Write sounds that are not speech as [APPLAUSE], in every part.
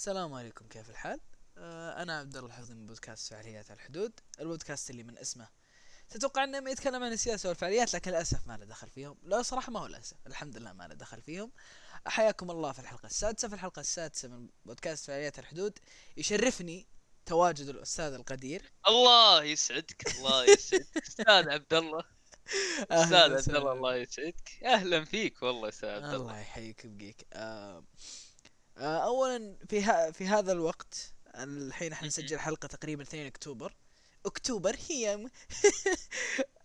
السلام عليكم كيف الحال؟ آه أنا عبد الله الحفظي من بودكاست فعاليات الحدود، البودكاست اللي من اسمه تتوقع إنه يتكلم عن السياسة والفعاليات لكن للأسف ما له دخل فيهم، لا صراحة ما هو للأسف، الحمد لله ما له دخل فيهم. حياكم الله في الحلقة السادسة، في الحلقة السادسة من بودكاست فعاليات الحدود، يشرفني تواجد الأستاذ القدير. الله يسعدك الله يسعدك. [LAUGHS] أستاذ عبد الله. أهلاً أستاذ عبد. الله الله يسعدك. أهلا فيك والله أستاذ عبد الله. الله يحييك ويبقيك. آه اولا في ها في هذا الوقت الحين إحنا نسجل حلقة تقريبا 2 أكتوبر. أكتوبر هي م-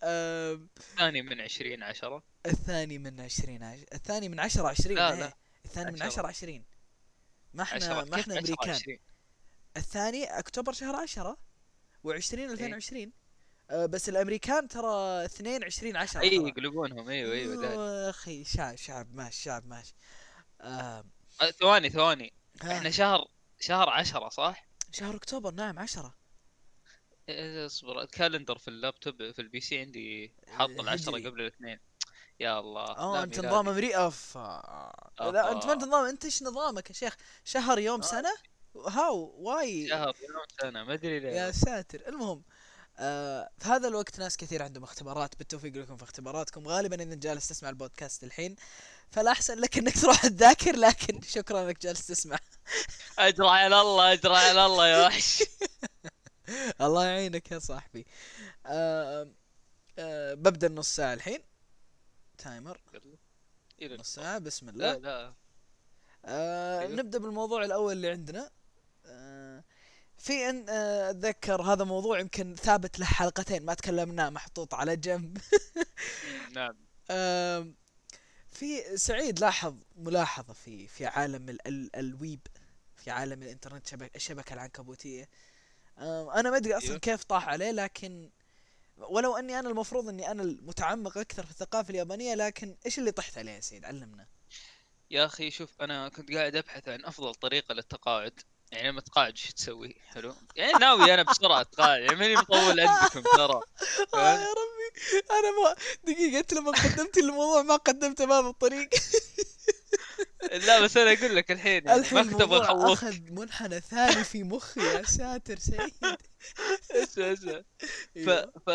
آه ثاني من 20 10 الثاني من 20 عش... الثاني من 10 20 لا، إيه. لا. الثاني من 10 عشرة. 20 ما إحنا 10 ما إحنا أمريكان. 20 الثاني أكتوبر شهر 10 و20 إيه. 2020 آه بس الأمريكان ترى 2 20 10 اي. يقلبونهم إيوه إيوه أخي شعب شعب ماشي شعب ماشي. آه ثواني ثواني. ها. إحنا شهر شهر 10 صح؟ شهر أكتوبر نعم 10 إيه، اصبر. ال calendar في اللابتوب في ال PC عندي حاط العشرة هجري. قبل الاثنين. يا الله آه أنت. نظام أمريكا oof لا أنت ما أنت نظام أنت إيش نظامك يا شيخ؟ شهر يوم آه. سنة؟ هاو why. شهر يوم سنة ما أدري يا ليه ساتر. المهم آه في هذا الوقت ناس كثير عندهم اختبارات بالتوفيق لكم في اختباراتكم. غالبا إذا جالس تسمع البودكاست الحين فلا أحسن لك إنك تروح تذاكر لكن شكرا إنك جالس تسمع. اجرى على الله اجرى على الله يا وحش. [LAUGHS] الله يعينك يا صاحبي. آه آه ببدأ النص ساعة الحين. تايمر نص ساعة بسم الله. لا. لا آه. نبدأ بالموضوع الأول اللي عندنا. آه في ان أتذكر هذا موضوع يمكن ثابت له حلقتين ما تكلمناه محطوط على جنب. [LAUGHS] نعم. في سعيد لاحظ ملاحظة في في عالم ال ال الويب في عالم الإنترنت شبك الشبكة العنكبوتية. أنا ما أدري أصلا أيوه. كيف طاح عليه لكن ولو أني أنا المفروض أني أنا المتعمق أكثر في الثقافة اليابانية لكن إيش اللي طحت عليه يا سعيد علمنا. يا أخي شوف أنا كنت قاعد أبحث عن أفضل طريقة للتقاعد. يعني لما تقاعد إيش تسوي؟ حلو. يعني ناوي أنا بسرعة أتقاعد يعني ماني مطول عندكم ترى. [LAUGHS] آه؟ يا [LAUGHS] أنا ما دقيقة أنت لما قدمت الموضوع ما قدمته بهذا الطريق. [LAUGHS] لا بس أنا أقول لك الحين يعني الحين ما كنت أبغى أخذ منحنى ثاني في مخي يا ساتر سعيد اسمع اسمع ف أيوه. ف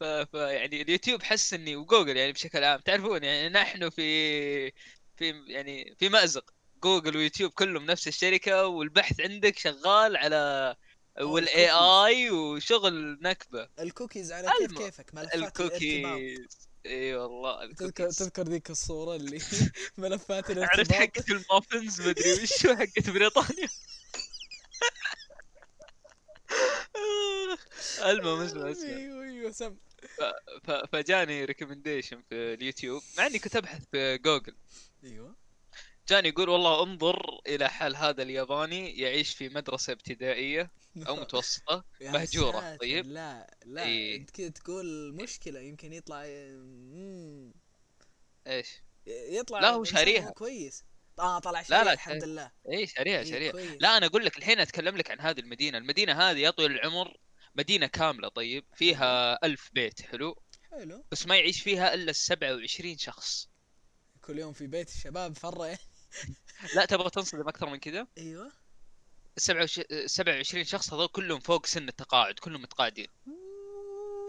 ف ف يعني اليوتيوب حس إني وجوجل يعني بشكل عام تعرفون يعني نحن في في يعني في مأزق. جوجل ويوتيوب كلهم نفس الشركة والبحث عندك شغال على وال AI وشغل نكبة. الكوكيز على كيف كيفك؟ ملفات الكوكيز إي والله تذكر الكوكيز تذكر ذيك الصورة اللي [LAUGHS] ملفات [LAUGHS] عرفت الإرتباط؟ حقة ال muffins؟ مدري وشو حقة بريطانيا. [LAUGHS] المهم اسمع اسمع. أيوه أيوه سم. فجاني recommendation في اليوتيوب مع إني كنت أبحث في جوجل. أيوه. جاني يقول والله انظر إلى حال هذا الياباني يعيش في مدرسة ابتدائية أو [LAUGHS] مهجورة، ساتر، طيب؟ لا لا إيه. انت كذا تقول مشكلة يمكن يطلع مم، إيش؟ يطلع لا، هو شاريها. كويس. آه طلع لا، شاريها لا، الحمد لله. اي شاريها إيه، شاريها. لا أنا أقول لك الحين أتكلم لك عن هذه المدينة. المدينة هذه يا طويل العمر مدينة كاملة طيب؟ فيها ألف بيت حلو؟ حلو. بس ما يعيش فيها إلا 27 شخص. كل يوم في بيت الشباب فرة لا تبغى تنصدم أكثر من كذا؟ أيوه. 27 شخص هذول كلهم فوق سن التقاعد كلهم متقاعدين.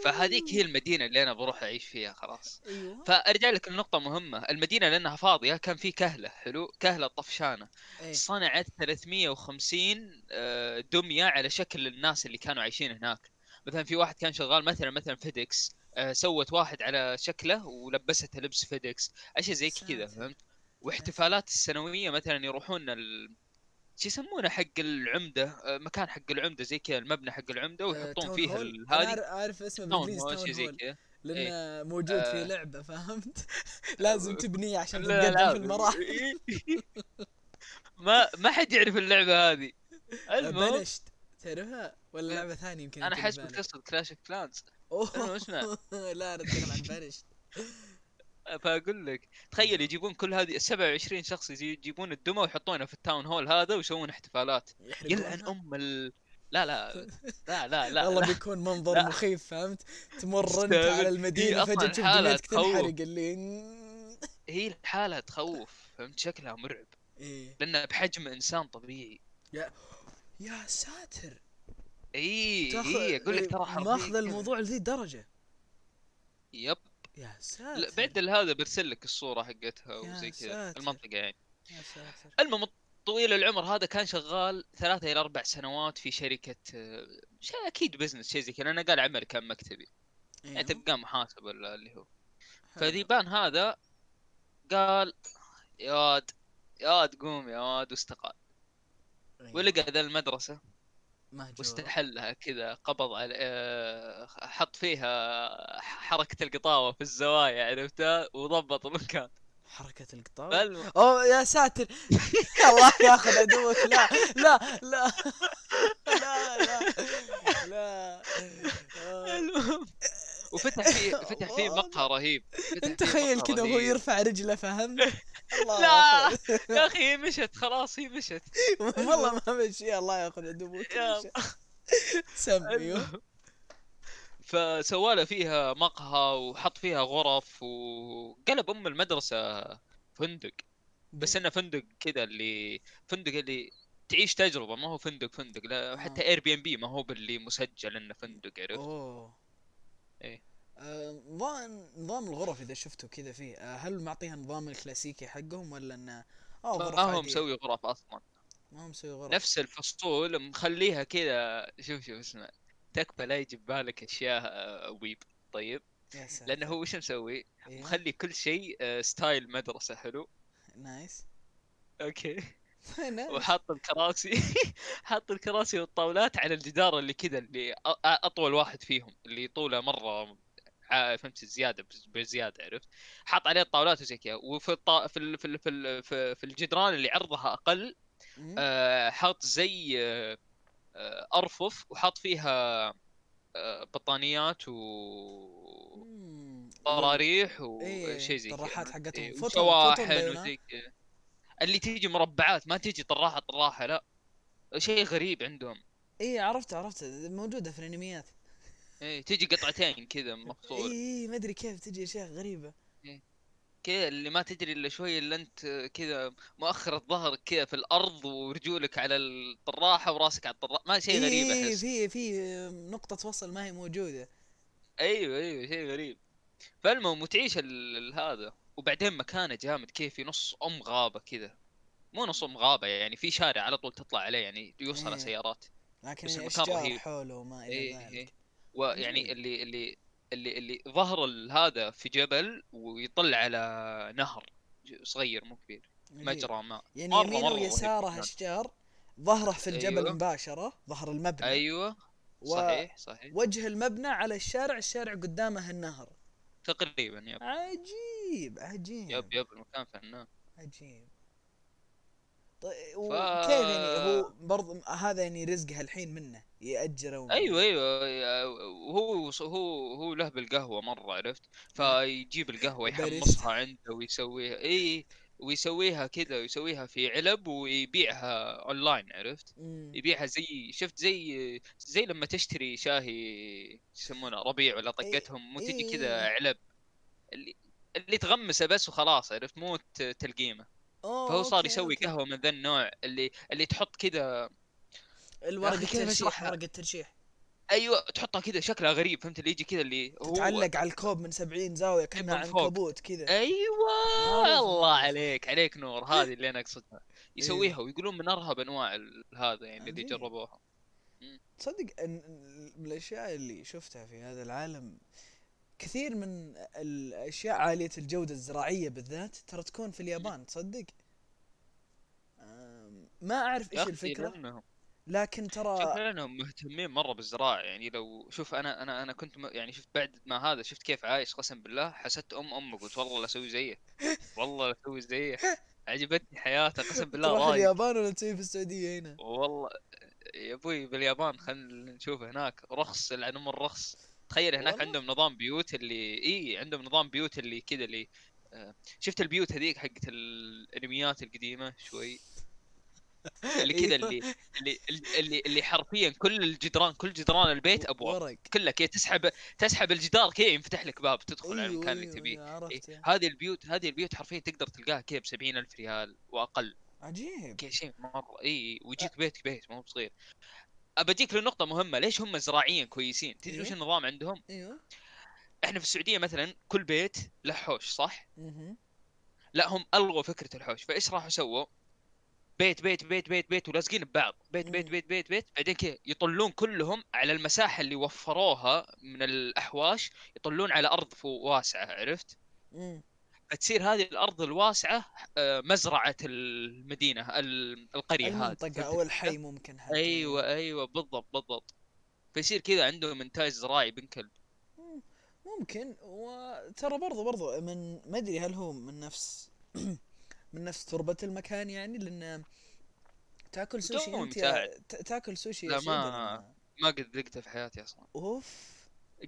فهذيك هي المدينة اللي أنا بروح أعيش فيها خلاص. أيوه. فأرجع لك لنقطة مهمة، المدينة لأنها فاضية كان في كهلة حلو، كهلة طفشانة، إيه. صنعت 350 آه، دمية على شكل الناس اللي كانوا عايشين هناك، مثلا في واحد كان شغال مثلا مثلا فيديكس آه، سوت واحد على شكله ولبسته لبس فيديكس، أشياء زي كذا. فهمت؟ واحتفالات السنوية مثلا يروحون ال شو يسمونه حق العمدة، آه، مكان حق العمدة زي كذا المبنى حق العمدة آه، ويحطون أنا هذه عارف اسمه بالإنجليزي town زي كذا. لأنه موجود في آه. لعبة فهمت؟ [LAUGHS] [LAUGHS] لازم تبنيه عشان تتقدم لا، في المراحل. [LAUGHS] ما ما حد يعرف اللعبة هذه. المهم بلشت. تعرفها؟ ولا لعبة ثانية يمكن أنا ببالك؟ تقصد Clash of Clans أوه. لا أنا أتكلم عن بلشت. فأقول لك تخيل يجيبون كل هذه 27 شخص يجي- يجيبون الدمى ويحطونها في التاون هول هذا ويسوون احتفالات يلعن أم ال لا لا لا لا لا, والله. بيكون منظر لا. مخيف فهمت تمر انت. على المدينة أصلاً فجاه تشوف تخوف. تنحرق اللي هي الحالة تخوف فهمت شكلها مرعب إيه لانها بحجم إنسان طبيعي يا ساتر اي اي أقول لك ترى ماخذ. الموضوع لذي الدرجة يب يا ساتر بعد هذا برسل لك الصورة حقتها وزي كذا. المنطقة يعني يا ساتر المهم طويل العمر هذا كان شغال ثلاثة إلى أربع سنوات في شركة آه، شيء أكيد business شيء زي كذا أنا قال عمل كان مكتبي يعني أيوه. تلقاه محاسب ولا اللي هو. فذيبان هذا قال يا واد يا واد قوم يا واد واستقال أيوه. ولقى ذا المدرسة مهجور. واستحلها كذا قبض على آه، حط فيها حركة القطاوة في الزوايا عرفتها وضبط المكان. حركة القطار فالم- اوه يا ساتر! [LAUGHS] الله ياخذ عدوك. لا لا لا. لا لا. لا. [LAUGHS] آه. وفتح [LAUGHS] فيه فتح فيه. مقهى رهيب. انت تخيل كذا وهو. يرفع رجله فهمت؟ [LAUGHS] لا! يا أخي هي مشت خلاص هي مشت. [LAUGHS] والله ما مشي. الله ياخذ عدوك. فسوى له فيها مقهى وحط فيها غرف وقلب أم المدرسة فندق. بس إنه فندق كذا اللي فندق اللي تعيش تجربة ما هو فندق فندق. لا حتى Airbnb ما هو باللي مسجل إنه فندق عرفت؟ أوه. إيه. آه، نظام نظام الغرف إذا شفته كذا فيه آه، هل معطيها النظام الكلاسيكي حقهم ولا انه آه غرف ما هو؟ مسوي غرف أصلا ما هو مسوي غرف نفس الفصول مخليها كذا شوف شوف اسمع تكفى لا يجي ببالك أشياء آه، ويب طيب يا ساتر لأنه هو وش مسوي؟ إيه. مخلي كل شيء آه، style مدرسة حلو نايس أوكي [LAUGHS] نايس. وحاط الكراسي [LAUGHS] حاط الكراسي والطاولات على الجدار اللي كذا اللي أطول واحد فيهم اللي طوله مرة فهمت زيادة بز- بزيادة عرفت حاط عليه الطاولات وزي كذا وفي الط... في ال... في ال... في, ال... في الجدران اللي عرضها أقل. آه، حاط زي آه، أرفف وحاط فيها آه، بطانيات مم. وطراريح إيه، وشيء زي كذا طراحات حقتهم. إيه، بيونات. وزي كذا اللي تيجي مربعات ما تيجي طراحة طراحة لا. شيء غريب عندهم. إيه عرفت عرفت. موجودة في الأنميات. إيه تيجي قطعتين كذا [LAUGHS] مفصول إيه إيه ما أدري كيف تجي أشياء غريبة. كذا اللي ما تدري إلا شوي إلا أنت كذا مؤخر الظهر كذا في الأرض ورجولك على الطراحة وراسك على الطراحة. ما شيء غريب إيه أحس. في في نقطة وصل ما هي موجودة. أيوه أيوه شيء غريب. فالمهم وتعيش هذا. وبعدين مكانه جامد كيف في نص أم غابة كذا مو نص أم غابة يعني في شارع على طول تطلع عليه يعني يوصل إيه. سيارات لكن بس المكان رهيب. حوله وما إلى إيه ذلك إيه ويعني. اللي اللي اللي اللي ظهر هذا في جبل ويطل على نهر صغير مو كبير. مجرى ماء يعني مرة- يمينه ويساره. اشجار ظهره في الجبل أيوه. مباشرة ظهر المبنى أيوه و- صحيح صحيح وجه المبنى على الشارع الشارع قدامه النهر تقريبا yep عجيب عجيب yep yep المكان فنان. عجيب. طيب وكيف يعني هو برضه هذا يعني رزقه الحين منه يأجره ومن- أيوه أيوه وهو هو هو له بالقهوة مرة عرفت؟ فيجيب القهوة. يحمصها عنده ويسويها إي ويسويها كذا ويسويها في علب ويبيعها اونلاين عرفت؟ مم. يبيعها زي شفت زي زي لما تشتري شاهي يسمونه ربيع ولا طقتهم مو تجي إيه. كذا علب اللي تغمسه بس وخلاص عرفت مو تلقيمه أوه، فهو صار okay، يسوي okay. قهوه من ذا النوع اللي اللي تحط كذا الورق أخي كيف الترشيح أشرحها؟ ورق الترشيح أيوه تحطها كذا شكلها غريب فهمت اللي يجي كذا اللي هو تتعلق على الكوب من 70 زاوية كأنها. عنكبوت كذا أيوه الله. عليك عليك نور هذه اللي أنا أقصدها [LAUGHS] يسويها ويقولون من أرهب أنواع هذا يعني اللي. جربوها تصدق إن الأشياء اللي شفتها في هذا العالم كثير من الأشياء عالية الجودة الزراعية بالذات ترى تكون في اليابان تصدق؟ ما أعرف إيش الفكرة لكن ترى لأنهم مهتمين مرة بالزراعة يعني لو شوف أنا أنا أنا كنت م- يعني شفت بعد ما هذا شفت كيف عايش قسم بالله حسدت أم أمه قلت والله لا أسوي زيه والله لا أسوي زيه عجبتني حياته قسم [LAUGHS] بالله تروح رايق اليابان ولا تسوي في السعودية هنا؟ والله يا أبوي باليابان خلينا نشوف هناك رخص لعن ام الرخص تخيل هناك والله؟ عندهم نظام بيوت اللي إي عندهم نظام بيوت اللي كذا اللي آه، شفت البيوت هذيك حقت الأنميات القديمة شوي؟ اللي كذا أيوة. اللي اللي اللي اللي حرفيا كل الجدران كل جدران البيت أبواب. ورق. كلها كذا تسحب تسحب الجدار كذا ينفتح لك باب تدخل على أيوة، المكان اللي أيوة، تبيه. إيه، عرفت. هذه البيوت هذه البيوت حرفيا تقدر تلقاها كذا ب ألف ريال وأقل. عجيب. كذا شيء مرة. إي ويجيك بيت بيت مو بصغير. ابجيك لنقطة مهمة ليش هم زراعيا كويسين تدري وش إيه. النظام عندهم أيوه إحنا في السعودية مثلا كل بيت له حوش صح. لا هم ألغوا فكرة الحوش فإيش راحوا سووا بيت بيت بيت بيت بيت ولازقين ببعض بيت بيت مم. بيت بيت بيت بعدين كذا يطلون كلهم على المساحة اللي وفروها من الأحواش يطلون على أرض واسعة عرفت مم. فتصير هذه الأرض الواسعة آه، مزرعة المدينة ال- القرية هذه. المنطقة فهمت أو؟ الحي ممكن حتى أيوه أيوه بالضبط بالضبط. فيصير كذا عندهم إنتاج زراعي بن كلب. مم. ممكن. وترى برضو برضو من ما أدري هل هو من نفس [CLEARS THROAT] من نفس تربة المكان يعني لأن تاكل سوشي أنت تاكل سوشي لا، ما- ما قد ذقته في حياتي أصلا. أوف.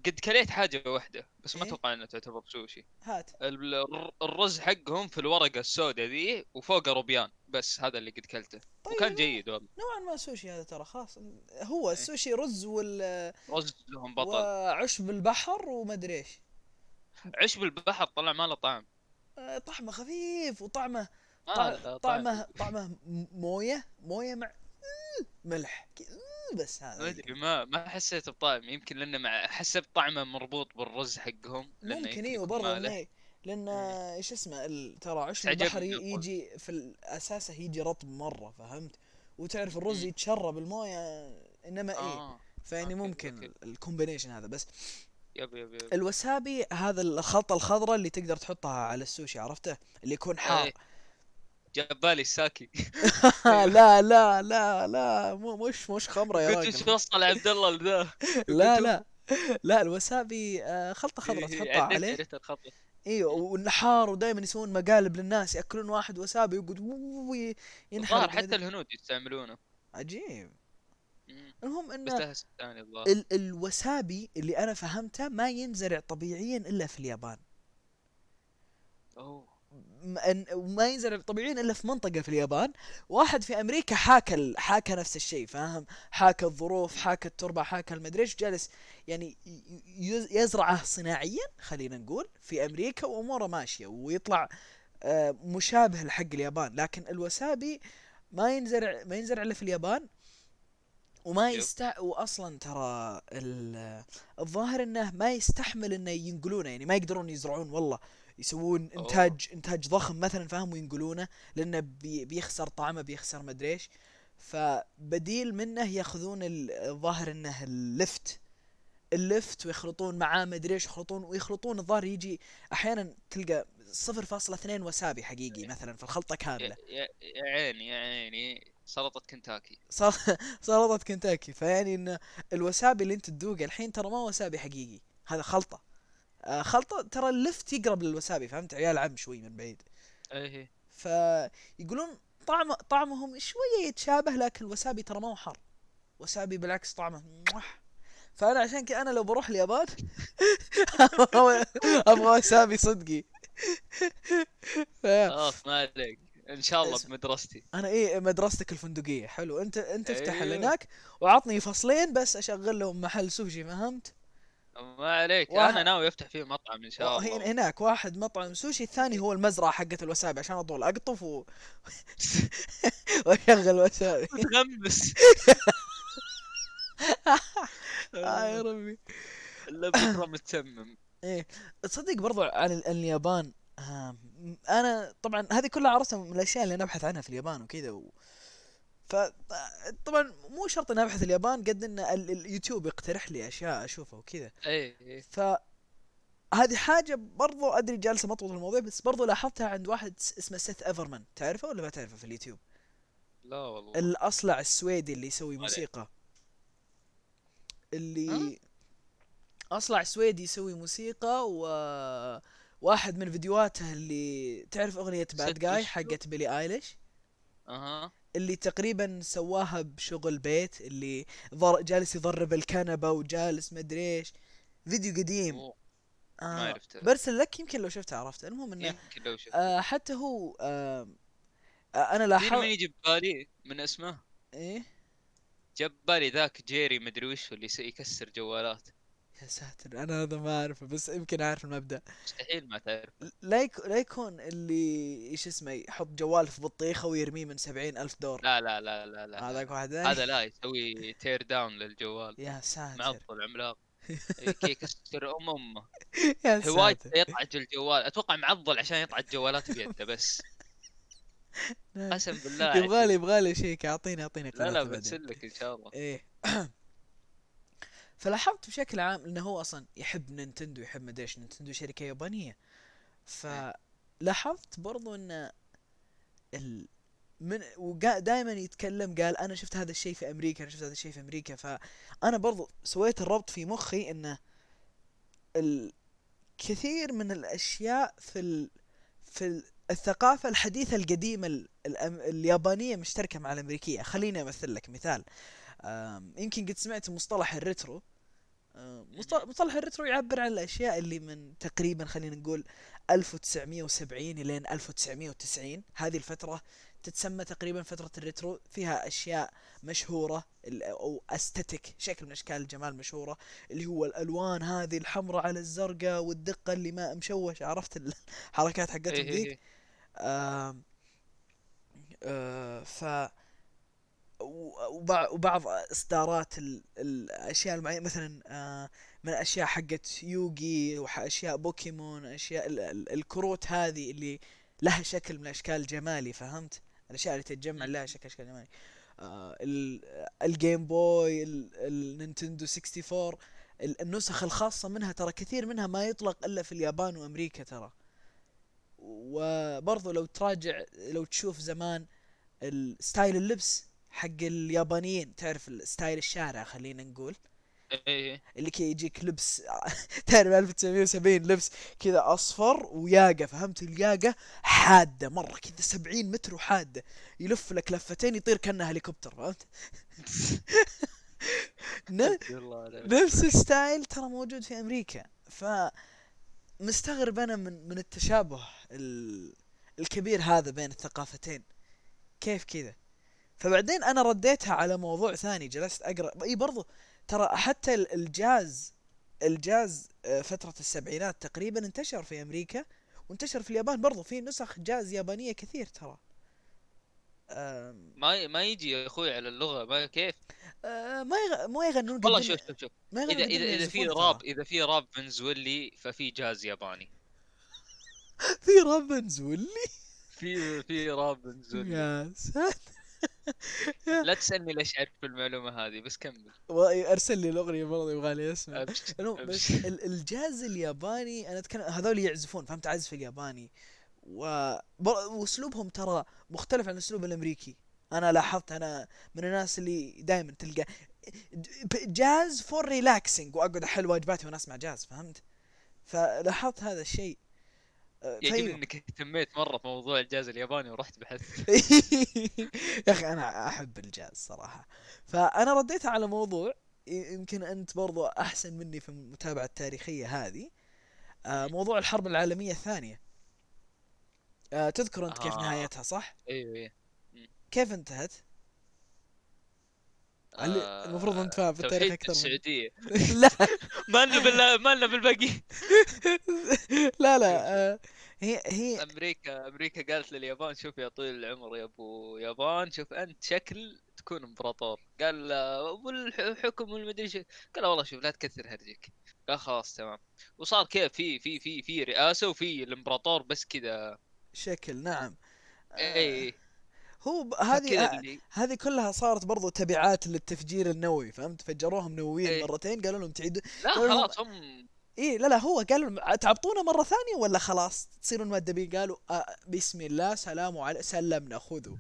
قد كليت حاجة واحدة بس ما إيه؟ أتوقع إنها تعتبر سوشي هات. ال- الر- الرز حقهم في الورقة السوداء ذي وفوقه روبيان بس هذا اللي قد كلته. طيب وكان جيد والله. نوعا ما سوشي هذا ترى خلاص. هو إيه. السوشي رز وال رزهم بطل. وعشب البحر وما ادري إيش. عشب البحر طلع ما له طعم. آه، طعمه خفيف وطعمه. طعمه طعمه م- موية موية مع ملح. بس هذا ما أدري ما ما حسيت بطعم يمكن لأنه مع حسيت طعمه مربوط بالرز حقهم ممكن أيوه برضه. إنه- لأن إيه. إيش اسمه ال- ترى عشب البحر. يجي في الأساسه يجي رطب مرة فهمت وتعرف الرز. يتشرب الموية إنما إيه آه فيعني okay، ممكن. ال combination هذا بس yep yep yep الوسابي هذا الخلطة الخضراء اللي تقدر تحطها على السوشي عرفته اللي يكون حار إيه. جاب بالي الساكي [LAUGHS] لا لا لا لا مو مش مش خمرة يا راجل. وصل عبد الله لذا؟ [LAUGHS] لا لا لا الوسابي آه، خلطة خضراء إيه، تحطها عليه. أيوه والنحار ودائما يسوون مقالب للناس يأكلون واحد وسابي ويقعد وي- ينحر حتى الهنود يستعملونه. عجيب. المهم بس ان لها اسم ثاني الظاهر ال الوسابي اللي أنا فهمته ما ينزرع طبيعيا إلا في اليابان. أوه. وما ينزرع طبيعيا إلا في منطقة في اليابان واحد في أمريكا حاكى حاكى نفس الشيء فاهم؟ حاكى الظروف حاكى التربة حاكى المدري إيش جالس يعني يزرعه صناعيا خلينا نقول في أمريكا وأموره ماشية ويطلع آه، مشابه لحق اليابان. لكن الوسابي ما ينزرع ما ينزرع إلا في اليابان وما. يست واصلا ترى ال- الظاهر إنه ما يستحمل إنه ينقلونه يعني ما يقدرون يزرعون والله. يسوون أوه. إنتاج إنتاج ضخم مثلا فاهم؟ وينقلونه لأنه بي بيخسر طعمه بيخسر مدري إيش. فبديل منه يأخذون ال- الظاهر إنه اللفت. اللفت ويخلطون معاه مدري إيش يخلطون ويخلطون الظاهر يجي أحيانا تلقى 0.2 وسابي حقيقي مثلا في الخلطة كاملة. يا, يا, عيني يا عيني. سلطة كنتاكي. سلطة كنتاكي. فيعني ان الوسابي اللي أنت تذوقه الحين ترى ما هو وسابي حقيقي. هذا خلطة. آه خلطة ترى اللفت يقرب للوسابي فهمت؟ عيال عم شوي من بعيد. إيه فيقولون طعم طعمهم شوية يتشابه لكن الوسابي ترى ما هو حار. وسابي بالعكس طعمه موح. فأنا عشان كذا أنا لو بروح اليابان [LAUGHS] أبغى وسابي صدقي. ف... خلاص ما عليك. إن شاء الله بمدرستي. أنا إيه مدرستك الفندقية. حلو. أنت أنت افتح أيوه. هناك وعطني فصلين بس أشغل لهم محل سوشي فهمت؟ ما عليك واحد- أنا ناوي أفتح فيه مطعم إن شاء الله. هناك واحد مطعم سوشي الثاني هو المزرعة حقت الوسابي عشان أطول. أقطف و... [LAUGHS] وأشغل وسابي متغمس. [LAUGHS] آه يا ربي. إلا بكرة متسمم. [LAUGHS] تصدق برضو عن ال- اليابان آه أنا طبعا هذه كلها عرفتها من الأشياء اللي أنا ابحث عنها في اليابان وكذا و... ف طبعا مو شرط إني أبحث اليابان قد إن ال- اليوتيوب يقترح لي أشياء أشوفها وكذا إيه إيه. ف هذه حاجة برضو أدري جالسة مطوط الموضوع بس برضو لاحظتها عند واحد اسمه سيث ايفرمان تعرفه ولا ما تعرفه في اليوتيوب؟ لا والله الأصلع السويدي اللي يسوي. موسيقى اللي أصلع سويدي يسوي موسيقى و واحد من فيديوهاته اللي تعرف أغنية باد جاي؟ حقت بيلي أيليش أها اللي تقريبا سواها بشغل بيت اللي ضر... جالس يضرب الكنبة وجالس مدري إيش. فيديو قديم. أوه، آه ما عرفته. برسل لك يمكن لو شفته عرفته. المهم إنه يمكن لو شفت آه حتى هو آه آه أنا لاحظت من يجي ببالي من اسمه. إيه؟ جاب بالي ذاك جيري مدري وش اللي يكسر جوالات. يا ساتر أنا هذا ما أعرفه بس يمكن أعرف المبدأ. مستحيل ما تعرف لا. لا يكون اللي إيش اسمه يحط جوال في بطيخه ويرميه من سبعين ألف دور. لا لا لا لا لا هذاك واحد. هذا لا يسوي tear down للجوال. يا ساتر. معضل عملاق. [LAUGHS] كي يكسر أم أمه. يا هوايته ساتر. يطعج الجوال. أتوقع معضل عشان يطعج الجوالات بيده بس. [LAUGHS] قسم بالله يبغالي يبغالي شيك اعطيني اعطيني لا لا قناته بعدين. بنسل لك إن شاء الله. إيه. [COUGHS] فلاحظت بشكل عام إنه هو أصلا يحب نينتندو يحب مدري إيش نينتندو شركة يابانية. فلاحظت برضو إن ال من دائما يتكلم قال أنا شفت هذا الشيء في أمريكا أنا شفت هذا الشيء في أمريكا. فأنا برضو سويت الربط في مخي انه الكثير من الأشياء في ال في الثقافة الحديثة القديمة ال- اليابانية مشتركة مع الأمريكية. خليني أمثل لك مثال. يمكن قد سمعت مصطلح ال retro. مصطلح ال retro يعبر عن الأشياء اللي من تقريبا خلينا نقول 1970 إلين 1990 هذه الفترة تتسمى تقريبا فترة ال retro فيها أشياء مشهورة ال- أو aesthetic شكل من أشكال الجمال مشهورة اللي هو الألوان هذه الحمراء على الزرقاء والدقة اللي ما مشوش. عرفت الحركات [LAUGHS] حقتهم إيه ذيك؟ إيه. آم، آه، ف و- وبع- وبعض إصدارات ال- الأشياء المعينه مثلا آه، من الأشياء حقت يوغي وأشياء بوكيمون أشياء ال- ال- الكروت هذه اللي لها شكل من الأشكال الجمالي فهمت؟ الأشياء اللي تتجمع لها شكل اشكال جمالي. ال- الجيم بوي ال- النينتندو 64 ال- النسخ الخاصة منها ترى كثير منها ما يطلق إلا في اليابان وأمريكا ترى. وبرضو لو تراجع لو تشوف زمان ال style اللبس حق اليابانيين تعرف ال style الشارع خلينا نقول؟ إيه إيه. اللي كي يجيك لبس [LAUGHS] تعرف 1970 لبس كذا أصفر وياقة فهمت؟ الياقة حادة مرة كذا 70 متر وحادة. يلف لك لفتين يطير كانه هليكوبتر فهمت. [LAUGHS] نفس ال style ترى موجود في أمريكا. ف مستغرب أنا من من التشابه ال... الكبير هذا بين الثقافتين. كيف كذا؟ فبعدين أنا رديتها على موضوع ثاني جلست أقرأ. إي برضو ترى حتى ال- الجاز الجاز آه، فترة السبعينات تقريبا انتشر في أمريكا وانتشر في اليابان برضو. في نسخ جاز يابانية كثير ترى. ما ما يجي يا أخوي على اللغة ما كيف؟ آه، ما يغ... ما يغنون والله شوف شوف شوف. اذا اذا إذا في. راب إذا في راب فنزويلي ففي جاز ياباني. [LAUGHS] في راب فنزولي في في راب فنزويلي. يا ساتر. لا تسألني ليش أعرف المعلومة هذه بس كمل. أرسل لي الأغنية برضه يبغى لي أسمع. [LAUGHS] بس الجاز الياباني أنا أتكلم هذول يعزفون فهمت؟ عزف الياباني. و... وأسلوبهم ترى مختلف عن الأسلوب الأمريكي. أنا لاحظت أنا من الناس اللي دائما تلقى jazz for relaxing وأقعد أحل واجباتي وأنا أسمع جاز فهمت؟ فلاحظت هذا الشيء. يعجبني فأيوه. إنك اهتميت مرة في موضوع الجاز الياباني ورحت بحثت [LAUGHS] يا أخي أنا أحب الجاز صراحة. فأنا رديت على موضوع يمكن أنت برضو أحسن مني في المتابعة التاريخية هذه آه، موضوع الحرب العالمية الثانية. آه، تذكر أنت كيف آه. نهايتها صح؟ أيوه أيوه. كيف انتهت؟ علي- آه، المفروض أنت فاهم في التاريخ أكثر من- السعودية. [LAUGHS] لا. [LAUGHS] ما لنا بال ما لنا بالباقي. [LAUGHS] لا لا آه، هي هي أمريكا أمريكا قالت لليابان شوف يا طويل العمر يا أبو يابان شوف أنت شكل تكون إمبراطور. قال آه، والحكم والمدري شو. قال والله شوف لا تكثر هرجك. قال خلاص تمام. وصار كيف في في في في رئاسة وفي الإمبراطور بس كذا. شكل نعم. اي هو ب- هذه هذه ه- هذه كلها صارت برضو تبعات للتفجير النووي فهمت؟ فجروهم نوويا إيه. مرتين قالوا لهم تعيدوا لا خلاص هم إيه لا لا هو قالوا تعبطونا مرة ثانية ولا خلاص؟ تصيرون مؤدبين. قالوا آه بسم الله سلام على سلمنا خذوا.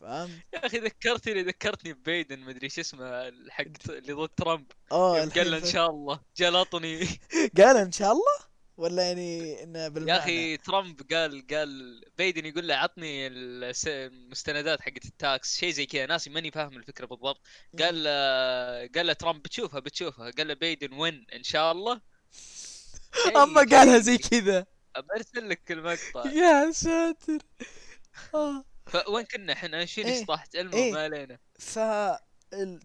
فاهم يا أخي ذكرتني ذكرتني ببايدن مدري شو اسمه حق اللي ضد ترامب. آه [LAUGHS] قال إن شاء الله جلطني. قال إن شاء الله؟ ولا يعني انه بالمعنى؟ يا أخي ترامب قال قال بايدن يقول له عطني المستندات حقت ال tax شيء زي كذا. ناسي ماني فاهم الفكرة بالضبط. قال له قال له ترامب بتشوفها بتشوفها. قال له بايدن وين إن شاء الله. أما قالها زي كذا. برسل لك المقطع. يا ساتر. آه. فوين كنا إحنا؟ اصلاحت إيه. المهم ما علينا. ف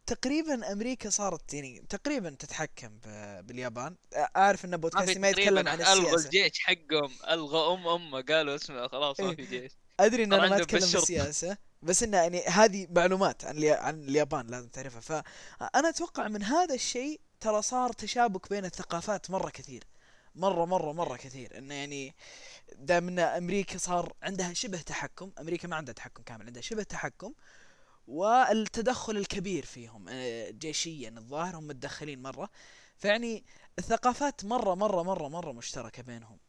تقريبا أمريكا صارت يعني تقريبا تتحكم باليابان. أعرف إن بودكاستي ما يتكلم عن ألغوا السياسة. الجيش حقهم. ألغوا أم أمه قالوا اسمه خلاص ما إيه. في جيش. أدري إن أنا ما أتكلم. بالسياسة بس انه يعني هذه معلومات عن عن اليابان لازم تعرفها. فانا أتوقع من هذا الشيء ترى صار تشابك بين الثقافات مرة كثير. مرة مرة مرة كثير. انه يعني دام إن أمريكا صار عندها شبه تحكم أمريكا ما عندها تحكم كامل عندها شبه تحكم والتدخل الكبير فيهم آه، جيشيا الظاهر هم متدخلين مرة. فيعني الثقافات مرة مرة مرة مرة مشتركة بينهم.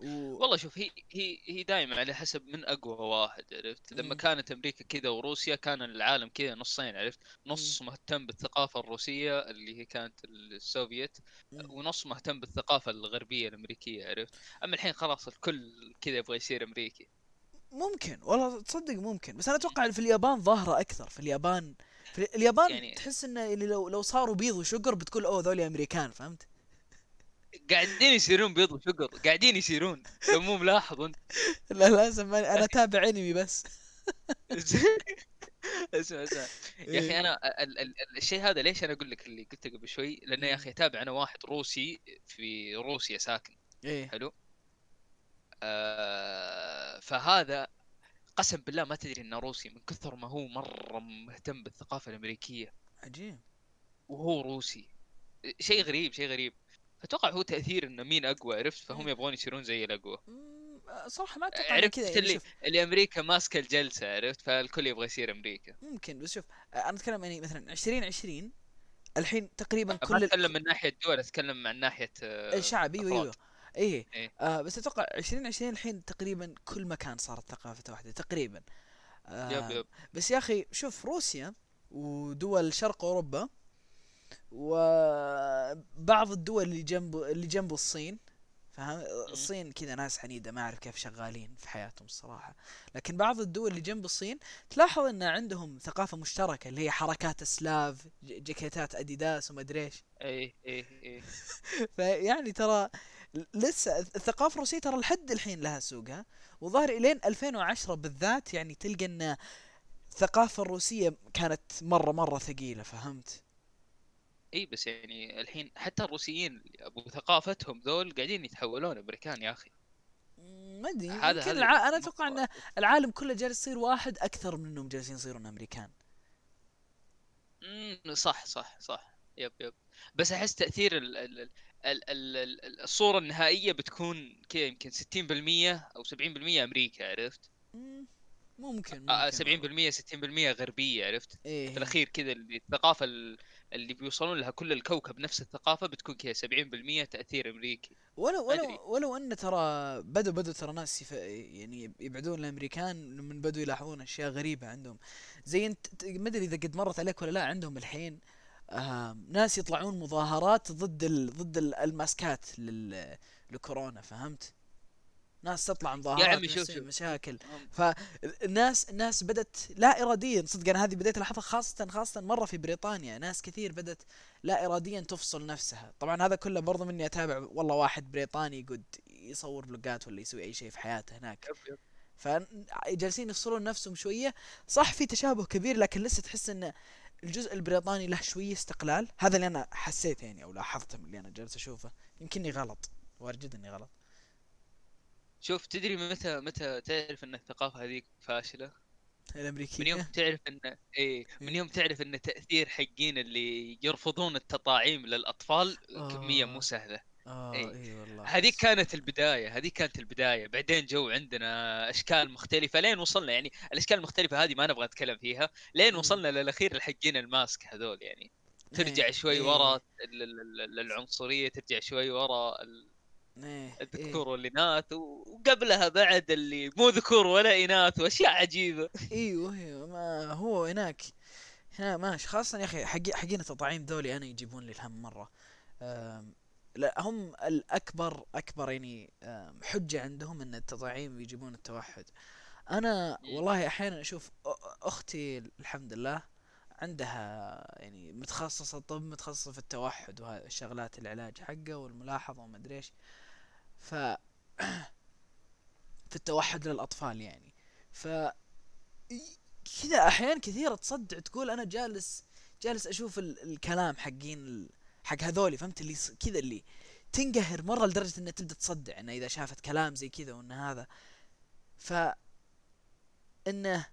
و... والله شوف هي هي هي دائما على حسب من أقوى واحد عرفت؟ لما. كانت أمريكا كذا وروسيا كان العالم كذا نصين عرفت؟ نص مهتم بالثقافة الروسية اللي هي كانت السوفيت. ونص مهتم بالثقافة الغربية الأمريكية عرفت؟ أما الحين خلاص الكل كذا يبغى يصير أمريكي. ممكن والله تصدق ممكن بس أنا أتوقع في اليابان ظاهرة أكثر في اليابان في اليابان يعني تحس انه اللي لو لو صاروا بيض وشقر بتقول أوه ذولي أمريكان فهمت؟ قاعدين يصيرون بيض وشقر قاعدين يصيرون لو مو ملاحظ أنت. [LAUGHS] لا لازم أنا اتابع أنمي بس. [LAUGHS] اسمع اسمع. يا أخي أنا ال- ال- ال- الشيء هذا ليش أنا أقول لك اللي قلته قبل شوي؟ لأنه يا أخي أتابع أنا واحد روسي في روسيا ساكن إيه. حلو؟ آه فهذا قسم بالله ما تدري انه روسي من كثر ما هو مرة مهتم بالثقافة الأمريكية. عجيب. وهو روسي. شيء غريب شيء غريب. أتوقع هو تأثير إنه مين أقوى عرفت؟ فهم مم. يبغون يصيرون زي الأقوى. صراحة ما أتوقع عرفت كذا يعني اللي اللي أمريكا ماسكة الجلسة عرفت؟ فالكل يبغى يصير أمريكا. ممكن بس شوف أنا أتكلم يعني مثلا 2020 الحين تقريبا ما كل ال- أتكلم من ناحية دول أتكلم عن ناحية آه، الشعب أيوه. أيوه. إيه. إيه. آه بس أتوقع 2020 الحين تقريبا كل مكان صارت ثقافته واحدة تقريبا. آه يب يب. بس يا أخي شوف روسيا ودول شرق أوروبا وبعض الدول اللي جنب اللي جنب الصين فاهم الصين كذا ناس عنيدة ما أعرف كيف شغالين في حياتهم الصراحة. لكن بعض الدول اللي جنب الصين تلاحظ إن عندهم ثقافة مشتركة اللي هي حركات سلاف ج- جاكيتات أديداس وما أدري إيش. إيه إيه إيه. [LAUGHS] فيعني ترى لسه الثقافة الروسية ترى لحد الحين لها سوقها وظاهر إلين 2010 بالذات يعني تلقى إن الثقافة الروسية كانت مرة مرة ثقيلة فهمت؟ إي بس يعني الحين حتى الروسيين أبو ثقافتهم ذول قاعدين يتحولون أمريكان يا أخي. ما أدري هذا- الع... أنا أتوقع إن العالم كله جالس يصير واحد أكثر من إنهم جالسين يصيرون أمريكان. امم صح صح صح. يب يب. بس أحس تأثير ال ال الصورة النهائية بتكون كذا يمكن 60% أو 70% أمريكا عرفت؟ مم، ممكن, ممكن آه والله. 70% 60% غربية عرفت؟ إيه في الأخير كذا الثقافة ال- اللي بيوصلون لها كل الكوكب نفس الثقافة بتكون كذا 70% تأثير أمريكي ولو أدري. ولو ولو أن ترى بدوا بدوا ترى ناس يف... يعني يبعدون الأمريكان من بدوا يلاحظون أشياء غريبة عندهم زي انت ما أدري إذا قد مرت عليك ولا لا عندهم الحين ناس يطلعون مظاهرات ضد ال... ضد ال- الماسكات لل... لكورونا فهمت؟ ناس تطلع مظاهرات عمي شوف- نفسية، شوف. مشاكل فالناس الناس بدت لا اراديا صدق أنا هذه بديت ألاحظها خاصة خاصة مرة في بريطانيا ناس كثير بدت لا اراديا تفصل نفسها طبعا هذا كله برضو مني أتابع والله واحد بريطاني قد يصور فلوجات ولا يسوي أي شيء في حياته هناك. فجالسين يفصلون نفسهم شوية صح في تشابه كبير لكن لسه تحس ان الجزء البريطاني له شوية استقلال. هذا اللي أنا حسيت يعني أو لاحظته من اللي أنا جالس أشوفه. يمكنني غلط. وارجد إني غلط. شوف تدري متى متى تعرف إن الثقافة هذيك فاشلة؟ من يوم الامريكيه تعرف إن إيه من يوم تعرف إن تأثير حقين اللي يرفضون التطاعيم للأطفال كمية مو آه. سهلة. آه إيه. إي والله. هذيك كانت البداية هذيك كانت البداية. بعدين جو عندنا أشكال مختلفة لين وصلنا يعني الأشكال المختلفة هذه ما نبغى نتكلم فيها لين. وصلنا للأخير الحقين ال mask هذول يعني. ترجع إيه، شوي إيه، ورا ال- ال- ال- العنصرية ترجع شوي ورا إيه. الذكور والاناث وقبلها بعد اللي مو ذكور ولا إناث وأشياء عجيبة. إيوه إيوه ما هو هناك هنا ماشي. خاصة يا أخي حقي حقين التطعيم ذولي أنا يجيبون لي الهم أم، لا هم الأكبر أكبر يعني حجة عندهم إن التطعيم يجيبون التوحد. أنا مم. والله أحيانا أشوف أختي الحمد لله عندها يعني متخصصة طب متخصصة في التوحد وهذه الشغلات العلاج حقه والملاحظة وما أدري إيش. ف [CLEARS THROAT] في التوحد للأطفال يعني. ف كذا احيان كثيرة تصدع تقول أنا جالس جالس أشوف ال الكلام حقين حق هذولي فهمت؟ اللي كذا اللي تنقهر مرة لدرجة إنها تبدأ تصدع إنه إذا شافت كلام زي كذا وإن هذا. ف إنه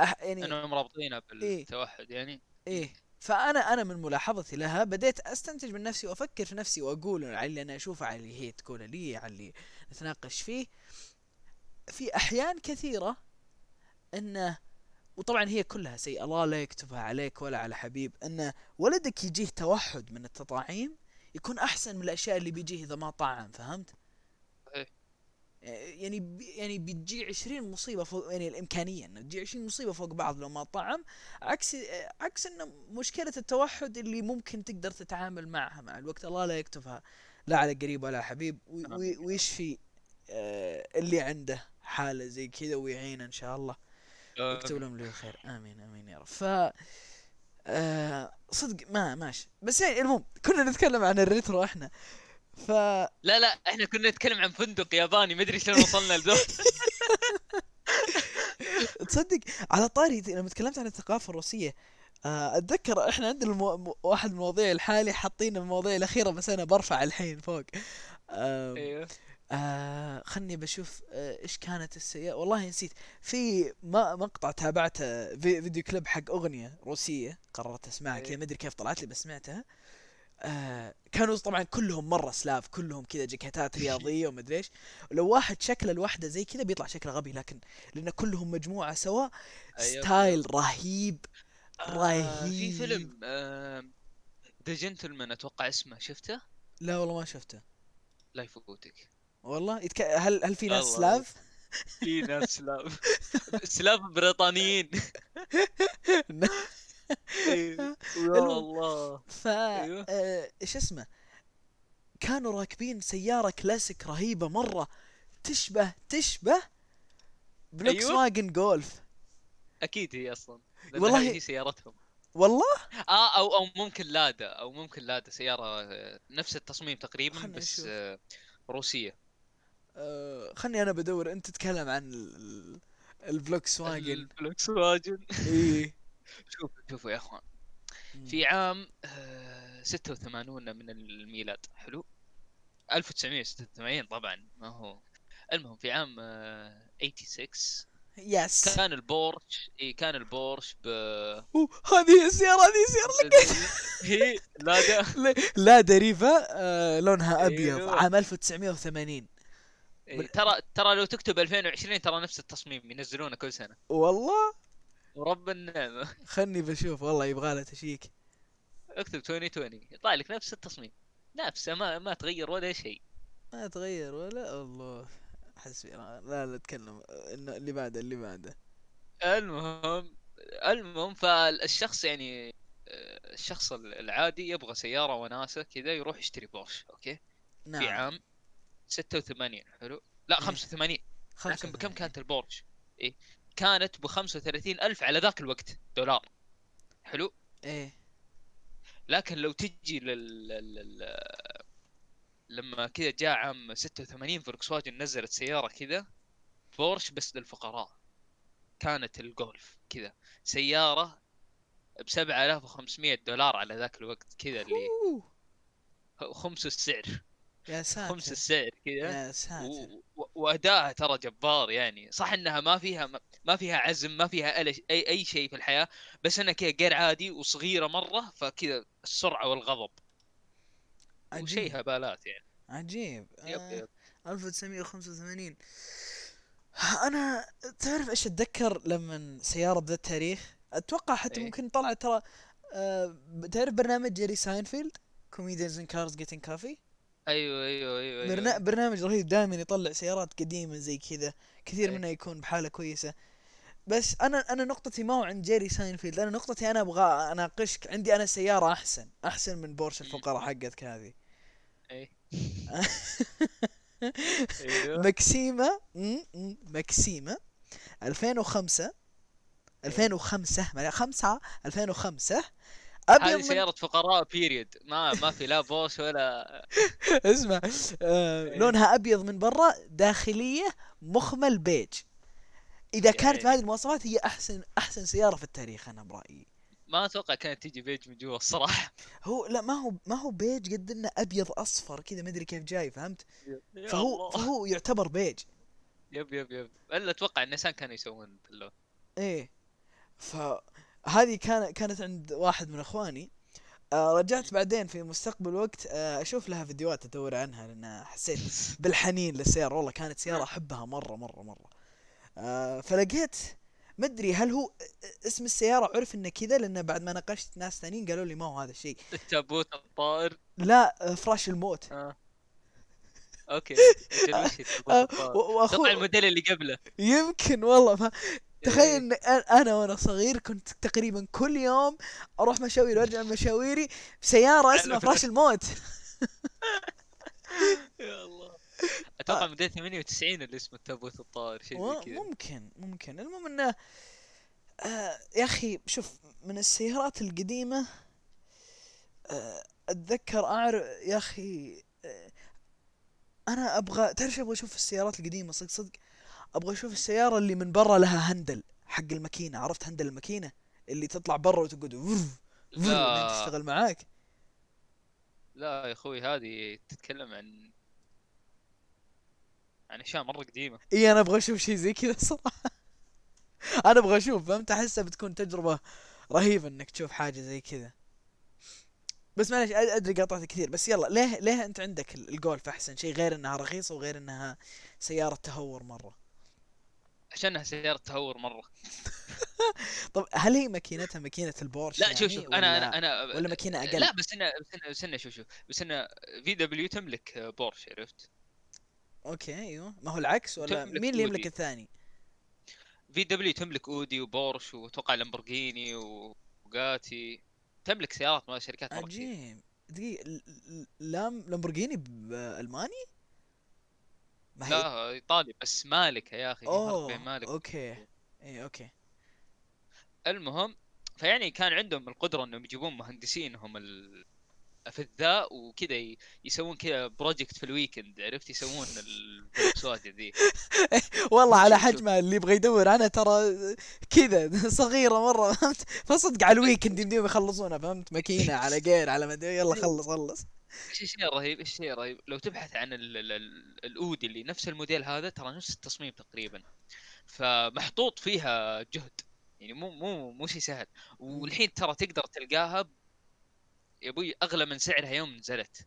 أح يعني إنهم رابطينها إيه. بالتوحد يعني. إيه. فأنا أنا من ملاحظتي لها بديت أستنتج من نفسي وأفكر في نفسي وأقول على اللي أنا أشوفه على اللي هي تقوله لي على اللي نتناقش فيه. في أحيان كثيرة إنه وطبعا هي كلها سيئة الله لا يكتبها عليك ولا على حبيب أن ولدك يجيه توحد من التطاعيم يكون أحسن من الأشياء اللي بيجيه إذا ما طعم فهمت؟ يعني يعني بتجي 20 مصيبة فوق يعني الإمكانية إنه تجي 20 مصيبة فوق بعض لو ما طعم عكس عكس إنه مشكلة التوحد اللي ممكن تقدر تتعامل معها مع الوقت الله لا يكتبها لا على قريب ولا حبيب وي-. وي- ويشفي آه، اللي عنده حالة زي كذا ويعينه إن شاء الله يكتب لهم له الخير. آمين آمين يا رب. ف آه صدق ما ماشي. بس يعني المهم كنا نتكلم عن ال retro إحنا. ف لا لا إحنا كنا نتكلم عن فندق ياباني ما أدري شلون وصلنا لذول [LAUGHS] تصدق على طاري لما تكلمت عن الثقافة الروسية آه، أتذكر إحنا عندنا المو... واحد من المواضيع الحالي حاطين المواضيع الأخيرة بس أنا برفع الحين فوق. آه أيوه. آه خلني بشوف آه إيش كانت السيئة والله نسيت في ما مقطع تابعته في video clip حق أغنية روسية قررت أسمعها إيه. كذا ما أدري كيف طلعت لي بس سمعتها آه كانوا طبعا كلهم مرة سلاف كلهم كذا جاكيتات رياضية ومدري إيش لو واحد شكله الوحدة زي كذا بيطلع شكله غبي لكن لأن كلهم مجموعة سوا أيوة. style رهيب آه، رهيب. في فيلم The Gentleman أتوقع اسمه شفته؟ لا والله ما شفته لا يفوتك والله يتك... هل هل في ناس. سلاف؟ في ناس سلاف [LAUGHS] سلاف بريطانيين [LAUGHS] يا [LAUGHS] المهم. الله ف أيوه. آه، إيش اسمه كانوا راكبين سيارة كلاسيك رهيبة مرة تشبه تشبه فولكس أيوه. واجن جولف أكيد هي أصلا والله- هي سيارتهم والله آه أو أو ممكن لادا أو ممكن لادا سيارة آه، نفس التصميم تقريبا بس نشوف. آه، آه خلني أنا بدور. أنت تتكلم عن ال- ال- الفولكس واجن. الفولكس واجن. إيه [LAUGHS] شوفوا شوفوا يا إخوان. في عام آه، 86 من الميلاد. حلو. 1986 طبعا. ما هو. المهم في عام آه، 86 yes كان البورش إي كان البورش ب هذه السيارة هذه السيارة هي لادا لادا ريفا آه لونها أبيض. أيوه. عام 1980 إي، ترى ترى لو تكتب 2020 ترى نفس التصميم ينزلونه كل سنة. والله؟ ورب النعمة. خلني بشوف والله يبغى له check. اكتب 2020 يطلع لك نفس التصميم. نفسه ما ما تغير ولا شيء. ما تغير ولا؟ الله. حسبي. لا لا أتكلم. اللي بعده اللي بعده. المهم المهم فالشخص يعني آه، الشخص العادي يبغى سيارة وناسة كذا يروح يشتري بورش okay؟ نعم. في عام. 86 حلو؟ لا إيه. 85 خمسة لكن بكم. كانت البورش؟ إيه. كانت ب 35 ألف على ذاك الوقت دولار. حلو؟ إيه. لكن لو تجي لل, لل... لما كذا جاء عام 86 فولكس واجن نزلت سيارة كذا بورش بس للفقراء. كانت الجولف كذا. سيارة ب 7500 دولار على ذاك الوقت كذا اللي. خمس السعر. يا ساتر. خمس السعر كذا يا ساتر. و- و- وادائها ترى جبار يعني. صح إنها ما فيها ما فيها عزم ما فيها اي أي شيء في الحياة بس إنها كذا غير عادي وصغيرة مرة فكذا السرعة والغضب. وشيء عجيب هبالات يعني. عجيب. yep آه، yep. 1985 أنا تعرف إيش أتذكر لما سيارة بذا التاريخ؟ أتوقع حتى إيه. ممكن طلع ترى آه، تعرف برنامج جيري ساينفيلد؟ Comedians in Cars Getting Coffee أيوه أيوه أيوه, برنا... أيوة. برنامج رهيب دائما يطلع سيارات قديمة زي كذا كثير إيه. منها يكون بحالة كويسة. بس أنا أنا نقطتي ما هو عند جيري ساينفيلد أنا نقطتي أنا أبغى أناقشك. عندي أنا سيارة أحسن أحسن من بورش الفقراء حقتك هذه. إيه. [LAUGHS] أيوه. مكسيمة م- م- مكسيمة 2005 2005 ما- خمسة 2005 هذه ابيض من سيارة فقراء period ما ما في لا بورش ولا [LAUGHS] اسمع آه. لونها أبيض من برا داخلية مخمل بيج. إذا كانت بهذه المواصفات هي أحسن أحسن سيارة في التاريخ أنا برأيي. ما أتوقع كانت تجي بيج من جوا الصراحة. هو لا ما هو ما هو بيج قد إنه أبيض أصفر كذا ما أدري كيف جاي فهمت؟ فهو. فهو يعتبر بيج. yep yep yep. إلا أتوقع النيسان كانوا يسوون اللون إيه. فهذه كان كانت عند واحد من اخواني. آه رجعت بعدين في مستقبل وقت آه أشوف لها فيديوهات ادور عنها لأن حسيت بالحنين للسيارة. والله كانت سيارة أحبها مرة مرة مرة. آه فلقيت مدري هل هو اسم السيارة عرف إنه كذا لأن بعد ما ناقشت ناس ثانيين قالوا لي ما هو هذا الشيء. التابوت الطائر؟ لا آه، فراش الموت. آه. okay. [LAUGHS] آه، الطائر؟ و- أتوقع واخوي الموديل اللي قبله. يمكن والله ف... تخيل إيه. إن أنا وأنا صغير كنت تقريبا كل يوم أروح مشاوير وأرجع من مشاويري بسيارة اسمها فراش الموت. [LAUGHS] يا الله. أتوقع موديل 98 اللي اسمه التابوت الطائر شيء زي كذا. ممكن ممكن. المهم إنه آه يا أخي شوف من السيارات القديمة آه أتذكر اعرف يا أخي آه أنا أبغى تعرف شو أبغى أشوف السيارات القديمة؟ صدق صدق. أبغى أشوف السيارة اللي من برا لها هندل حق الماكينة. عرفت هندل الماكينة؟ اللي تطلع برا وتقعد تشتغل معاك. لا يا أخوي هذه تتكلم عن عن أشياء مرة قديمة. إي أنا أبغى أشوف شيء زي كذا [LAUGHS] صراحة. أنا أبغى أشوف فهمت؟ احسها بتكون تجربة رهيبة إنك تشوف حاجة زي كذا. بس معلش أدري قاطعتك كثير بس يلا ليه ليه أنت عندك ال- الجولف أحسن؟ شيء غير إنها رخيصة وغير إنها سيارة تهور مرة. عشانها سيارة تهور مرة. [LAUGHS] طب هل هي ماكينتها ماكينة البورش لا يعني شوف شوف أنا أنا أنا ولا ماكينة أقل؟ لا بس أنا بس أنا بس أنا شوف شوف بس أنا VW تملك بورش عرفت؟ okay أيوه. ما هو العكس ولا مين اللي يملك. الثاني؟ VW تملك اودي وبورش وأتوقع لامبورجيني وبوغاتي تملك سيارات ما شركات عجيب. ل- لام لامبورجيني بألماني؟ ما هي لا إيطالي بس مالكه يا أخي في أوه مالك okay. اي okay. المهم فيعني كان عندهم القدرة إنهم يجيبون مهندسين هم الافذاذ وكذا ي- يسوون كذا project في ال weekend عرفت؟ يسوون الفولكس ذي. [LAUGHS] والله على. حجمها اللي يبغى يدور عنها ترى كذا [LAUGHS] صغيرة مرة فهمت؟ فصدق على ال weekend يمديهم يخلصونها فهمت؟ ماكينة على [LAUGHS] جير على ما يلا خلص خلص. الرهيب إيش الشيء الرهيب لو تبحث عن ال ال ال الأودي اللي نفس الموديل هذا ترى نفس التصميم تقريبا. فمحطوط فيها جهد. يعني مو مو مو شيء سهل. والحين ترى تقدر تلقاها يا أبوي أغلى من سعرها يوم نزلت.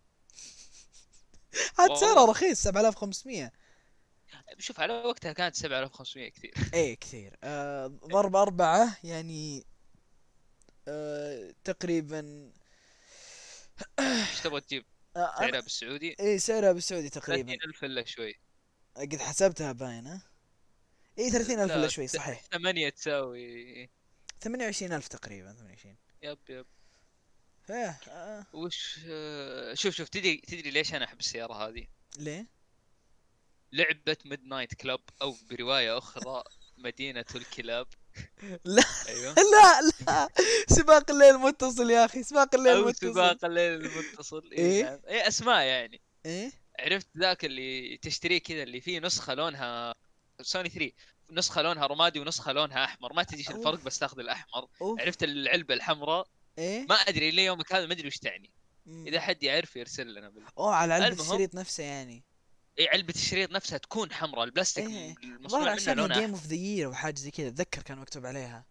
[LAUGHS] عاد سعرها. رخيص 7500 شوف على وقتها كانت 7500 كثير. [LAUGHS] إيه كثير. آه ضرب أربعة يعني آه تقريبا إيش تبغى تجيب؟ آه سعرها بالسعودي؟ إيه سعرها بالسعودي تقريبا. 30000 إلا شوي. قد حسبتها باين ها؟ إيه 30000 لا، إلا شوي صحيح. ثمانية تساوي 28000 تقريبا 28 yep yep. فيه آه. وش آه، شوف شوف تدري تدري ليش أنا أحب السيارة هذه؟ ليه؟ لعبة Midnight Club أو برواية أخرى [LAUGHS] مدينة الكلاب. لا. أيوه. [LAUGHS] لا لا. سباق الليل متصل يا أخي سباق الليل أو متصل. سباق الليل المتصل. إيه؟ إيه؟ نعم. إيه أسماء يعني. إيه؟ عرفت ذاك اللي تشتريه كذا اللي فيه نسخة لونها سوني 3 نسخة لونها رمادي ونسخة لونها أحمر. ما تدري الفرق. بس تاخذ الأحمر. أوف. عرفت العلبة الحمراء؟ إيه؟ ما أدري ليه يومك هذا ما أدري وش تعني. إذا حد يعرف يرسل لنا بال... أوه على المهم. الشريط نفسه يعني. اي علبة الشريط نفسها تكون حمراء البلاستيك إيه. المصنوع عشان لونها جيم. اوف the year أو حاجة زي كذا أتذكر كان مكتوب عليها.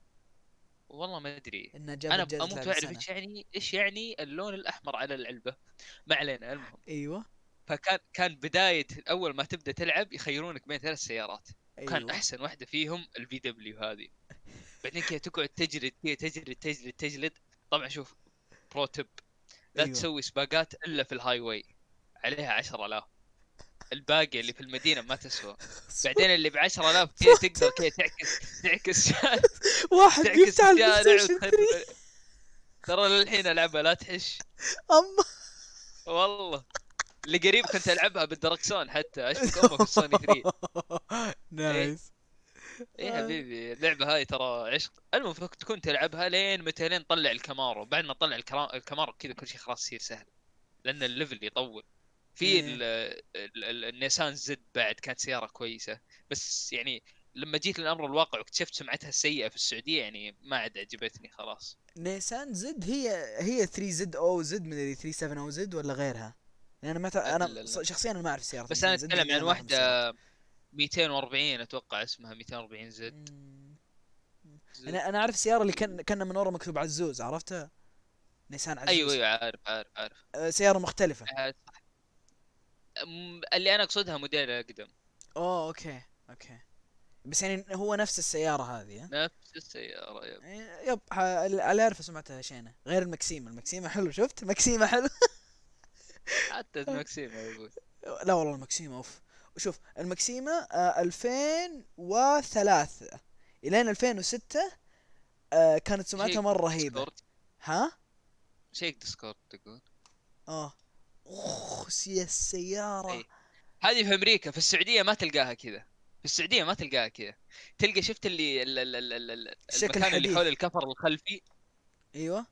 والله ما أدري. أنا أموت لاعب واعرف. إيش يعني إيش يعني اللون الأحمر على العلبة. ما علينا المهم. أيوه. فكان كان بداية اول ما تبدأ تلعب يخيرونك بين ثلاث سيارات. كان أيوه. أحسن واحدة فيهم ال VW هذه. بعدين كذا تقعد تجلد كذا تجلد تجلد تجلد. طبعا شوف pro tip لا أيوة. تسوي سباقات إلا في ال highway عليها 10000 الباقي اللي في المدينة ما تسوى. [LAUGHS] بعدين اللي ب 10000 كذا تقدر كذا تعكس تعكس [LAUGHS] واحد تعكس 3 ترى للحين ألعبها لا تحش. اما والله. اللي قريب كنت ألعبها بالدركسون حتى. اشبك أمك في السوني 3 [LAUGHS] nice. إيه آه. حبيبي. اللعبة هاي ترى عشق. المهم تكون تلعبها لين متى؟ لين تطلع الكامارو بعد ما الكرا- الكامارو كذا كل شيء خلاص يصير سهل. لأن ال level يطول. في إيه. ال- ال- ال- النيسان زد بعد كانت سيارة كويسة بس يعني لما جيت للامر الواقع واكتشفت سمعتها السيئه في السعودية يعني ما عاد عجبتني خلاص نيسان زد هي هي 3 زد أو زد من 3 7 أو زد ولا غيرها؟ لأن أنا ما ت... لا، أنا لا، لا. شخصيا أنا ما أعرف سيارة بس أنا زد، أتكلم عن. واحدة 240 أتوقع اسمها 240 زد مم. أنا أنا أعرف السياره اللي كان كان من ورا مكتوب عزوز عرفتها؟ نيسان عزوز أيوه أيوه عارف عارف عارف آه، سيارة مختلفة اللي أنا أقصدها موديل أقدم. أوه okay okay. بس يعني هو نفس السيارة هذه؟ نفس السيارة yep. إيه، yep ح- اللي اعرف سمعتها شينة. غير المكسيمه المكسيمه حلو شفت؟ مكسيمه حلو. [LAUGHS] حتى المكسيم يقول لا والله المكسيمه أوف. شوف المكسيمه آه 2003 إلين 2006 آه كانت سمعتها رهيبة. Discord. ها؟ check Discord تقول. آه. أخ يا السيارة. إيه. هذه في أمريكا في السعودية ما تلقاها كذا. في السعودية ما تلقاها كذا. تلقى شفت اللي ال- ال- ال- ال- المكان اللي الحديث. حول الكفر الخلفي؟ أيوه.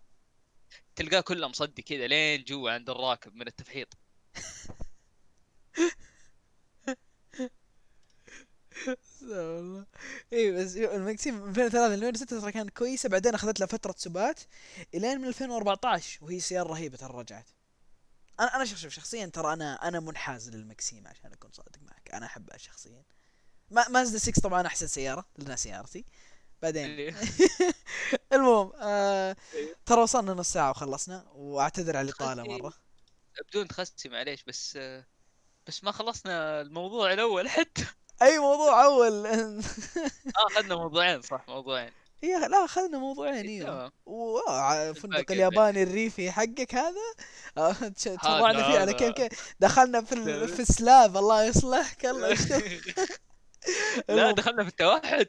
تلقاه كله مصدي كذا لين جوا عند الراكب من التفحيط. والله اي بس المكسيم من 2003 ل 2006 ترى كانت كويسة بعدين أخذت لها فترة سبات إلين من 2014 وهي سيارة رهيبة ترى رجعت. أنا أنا شوف شوف شخصيا ترى أنا أنا منحاز للمكسيم عشان أكون صادق معك. أنا احبها شخصيا. ما مازدا 6 طبعا أحسن سيارة لنا سيارتي. بعدين اللي- [LAUGHS] المهم آه أيوه. ترى وصلنا نص ساعة وخلصنا وأعتذر على الاطاله مرة. بدون تخسي معليش بس بس ما خلصنا الموضوع الأول حتى. أي موضوع أول؟ [LAUGHS] آه اخذنا موضوعين صح موضوعين. يا لا اخذنا موضوعين أيوه وفندق [LAUGHS] الباقي الياباني الريفي حقك هذا. آه، [LAUGHS] تفرعنا فيه على كيف كيف. دخلنا في. [LAUGHS] في السلاف الله يصلحك الله يشتغل. لا. دخلنا في التوحد.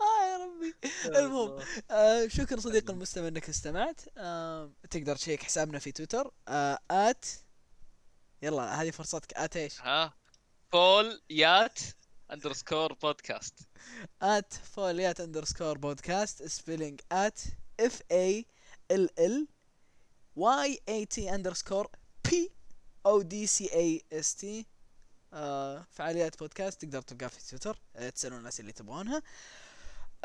آه يا ربي. المهم آه شكرا صديقي المستمع إنك استمعت. آه تقدر تشيك حسابنا في تويتر. آه ات يلا هذه فرصتك. at إيش؟ ها؟ فول يات underscore podcast at فوليات underscore podcast spelling at F A L L Y A T underscore P O D C A S T فعاليات بودكاست تقدر تلقاها في تويتر آه، تسألون الناس اللي تبغونها.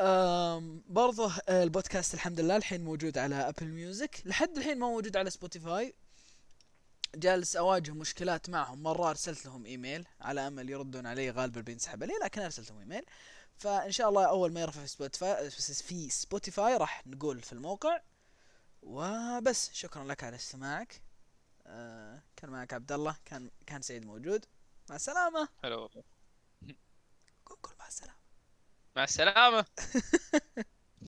آم، برضه آه، البودكاست الحمد لله الحين موجود على Apple Music لحد الحين ما موجود على Spotify جالس أواجه مشكلات معهم. مرة أرسلت لهم إيميل على أمل يردون علي غالبا بينسحب علي لكن أرسلت لهم إيميل. فإن شاء الله أول ما يرفع في Spotify في Spotify راح نقول في الموقع. وبس. شكرا لك على استماعك. آه كان معك عبد الله كان كان سيد موجود. مع السلامة. هلا والله. قول مع السلامة. مع السلامة. [LAUGHS]